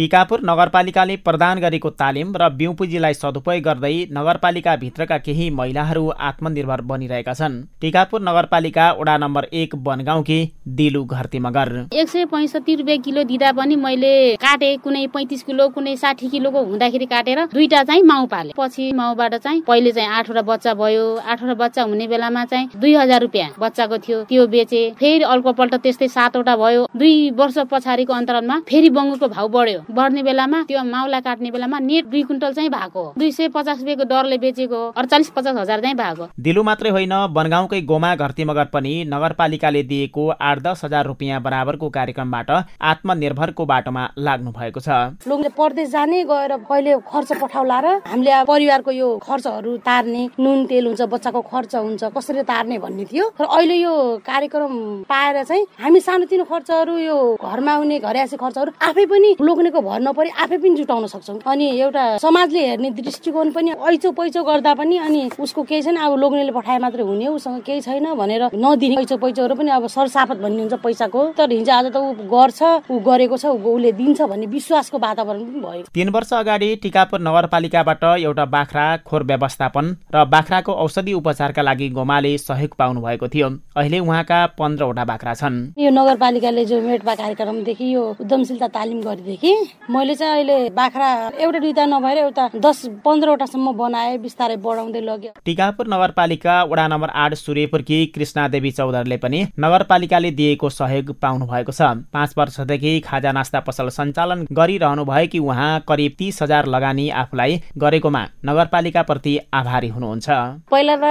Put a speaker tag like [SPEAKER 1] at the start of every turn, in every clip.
[SPEAKER 1] टिकापुर नगरपालिकाले प्रदान गरेको तालिम र बिउ पुँजीलाई सदुपयोग गर्दै नगरपालिकाभित्रका केही महिलाहरू आत्मनिर्भर बनिरहेका छन्। टिकापुर नगरपालिका वडा नम्बर एक बनगाउँकी दिलु घरती मगर
[SPEAKER 2] एक सय पैँसठी रुपियाँ किलो दिँदा पनि मैले काटे कुनै पैँतिस किलो कुनै साठी किलोको हुँदाखेरि काटेर दुईटा चाहिँ माउ पाले। पछि माउबाट चाहिँ पहिले चाहिँ आठवटा बच्चा भयो। आठवटा बच्चा हुने बेलामा चाहिँ दुई हजार रुपियाँ बच्चाको थियो। त्यो बेचे। फेरि अर्को पल्ट त्यस्तै सातवटा भयो। दुई वर्ष पछाडिको अन्तरालमा फेरि बङ्गुरको भाउ बढ्यो। बढ्ने बेलामा त्यो माउलाई काट्ने बेलामा नेट दुई कुइन्टल चाहिँ भएको। दुई सय पचास रुपियाँको दरले बेचेको अडचालिस पचास हजार चाहिँ भएको।
[SPEAKER 1] दिलु मात्रै होइन बनगाउँकै गोमा घरती मगर पनि नगरपालिकाले दिएको आठ दस हजार रुपियाँ बराबरको कार्यक्रमबाट आत्मनिर्भरको बाटोमा लाग्नु भएको छ।
[SPEAKER 3] लोकले परदेश जाने गएर कहिले खर्च पठाउला र हामीले परिवारको यो खर्चहरू तार्ने नुन तेल हुन्छ बच्चाको खर्च हुन्छ कसरी तार्ने भन्ने थियो। र अहिले यो कार्यक्रम पाएर चाहिँ हामी सानोतिनो खर्चहरू यो घरमा आउने घरे खर्चहरू आफै पनि लोग्नेको भर नपरि आफै पनि जुटाउन सक्छौँ। अनि एउटा समाजले हेर्ने दृष्टिकोण पनि ऐचो पैचो गर्दा पनि अनि उसको केही छैन अब लोग्नेले पठाए मात्रै हुने उसँग केही छैन भनेर नदिने ऐचो पैचोहरू पनि अब सरसापत भन्ने हुन्छ पैसाको। तर हिजो आज त ऊ गर्छ ऊ गरेको छ उसले दिन्छ भन्ने विश्वासको वातावरण पनि भयो।
[SPEAKER 1] तीन वर्ष अगाडि टिकापुर नगरपालिकाबाट एउटा बाख्रा खोर व्यवस्थापन र बाख्राको औषधि उपचारका लागि गोमाले सहयोग पाउनु भएको थियो। अहिले उहाँका पन्ध्रवटा बाख्रा छन्।
[SPEAKER 3] यो नगरपालिकाले जो मेटपा कार्यक्रमदेखि यो उद्यमशीलता तालिम गरेदेखि मैले चाहिँ अहिले बाख्रा एउटा दुईटा नभएर एउटा दस पन्ध्रवटासम्म बनाए बिस्तारै बढाउँदै लग्यो।
[SPEAKER 1] टिकापुर नगरपालिका वडा नम्बर आठ सूर्यपुरकी कृष्णादेवी चौधरीले पनि नगरपालिकाले दिएको सहयोग पाउनु भएको छ। पाँच वर्षदेखि खाजा नास्ता पसल सञ्चालन गरिरहनु भएकी उहाँ करिब तिस हजार लगानी आफूलाई गरेकोमा नगरपालिका प्रति आभारी हुनुहुन्छ।
[SPEAKER 2] पहिला त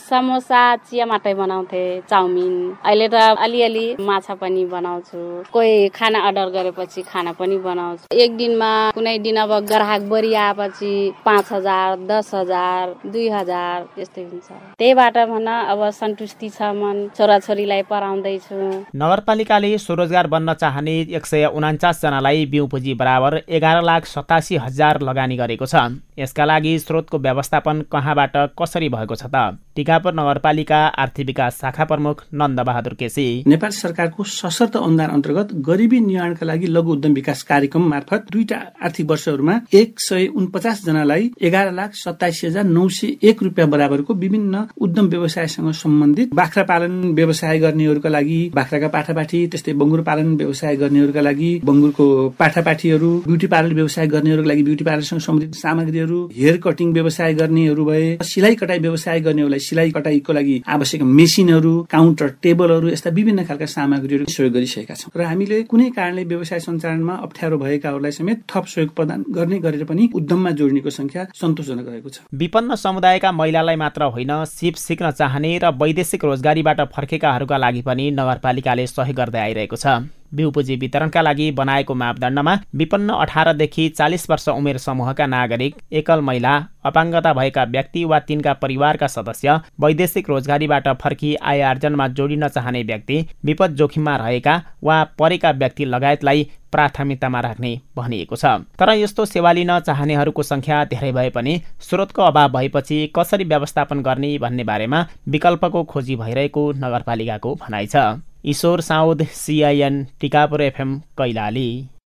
[SPEAKER 2] समोसा चिया मात्रै बनाउँथे चाउमिन। अहिले त अलिअलि माछा पनि बनाउँछु। कोही खाना अर्डर गरेपछि खाना पनि बनाउँछु। एक दिनमा कुनै दिन अब ग्राहक बढी आएपछि पाँच हजार दस हजार दुई हजार त्यस्तै हुन्छ। त्यहीबाट भन अब सन्तुष्टि छ मन छोराछोरीलाई पढाउँदैछु।
[SPEAKER 1] नगरपालिकाले स्वरोजगार बन्न चाहने एक सय उनाचास जनालाई बिउ पुँजी बराबर एघार लाख सतासी हजार लगानी गरेको छ। यसका लागि स्रोतको व्यवस्थापन कहाँबाट कसरी भएको छ त? टिकापुर नगरपालिका आर्थिक विकास शाखा प्रमुख नन्द बहादुर केसी।
[SPEAKER 4] नेपाल सरकारको सशर्त अनुदान अन्तर्गत गरिबी निवारणका लागि लघु उद्यम विकास कार्यक्रम मार्फत दुईटा आर्थिक वर्षहरूमा एक सय उनपचास जनालाई एघार लाख सत्ताइस हजार नौ सय एक रुपियाँ बराबरको विभिन्न उद्यम व्यवसायसँग सम्बन्धित बाख्रा पालन व्यवसाय गर्नेहरूका लागि बाख्राका पाठापाठी त्यस्तै बङ्गुर पालन व्यवसाय गर्नेहरूका लागि बङ्गुरको पाठापाठीहरू ब्युटी पार्लर व्यवसाय गर्नेहरूको लागि ब्युटी पार्लरसँग सम्बन्धित सामग्रीहरू हेयर कटिङ व्यवसाय गर्नेहरू भए सिलाइ कटाई व्यवसाय गर्नेहरूलाई सिलाइ कटाईको लागि आवश्यक मेसिनहरू काउन्टर टेबलहरू यस्ता विभिन्न खालका सामग्रीहरू सहयोग गरिसकेका छौँ। र हामीले कुनै कारणले व्यवसाय सञ्चालनमा अप्ठ्यारो भएकाहरूलाई समेत थप सहयोग प्रदान गर्ने गरेर पनि उद्यममा जोड्नेको संख्या सन्तोषजनक रहेको छ।
[SPEAKER 1] विपन्न समुदायका महिलालाई मात्र होइन सिप सिक्न चाहने र वैदेशिक रोजगारीबाट फर्केकाहरूका लागि पनि नगरपालिकाले सहयोग गर्दै आइरहेको छ। बिउ पुँजी वितरणका लागि बनाएको मापदण्डमा विपन्न अठारदेखि चालिस वर्ष उमेर समूहका नागरिक एकल महिला अपाङ्गता भएका व्यक्ति वा तिनका परिवारका सदस्य वैदेशिक रोजगारीबाट फर्की आय आर्जनमा जोडिन चाहने व्यक्ति विपद जोखिममा रहेका वा परेका व्यक्ति लगायतलाई प्राथमिकतामा राख्ने भनिएको छ। तर यस्तो सेवा लिन चाहनेहरूको संख्या धेरै भए पनि स्रोतको अभाव भएपछि कसरी व्यवस्थापन गर्ने भन्ने बारेमा विकल्पको खोजी भइरहेको नगरपालिकाको भनाइ छ। Ishwar Saud CIN Tikapur FM Kailali.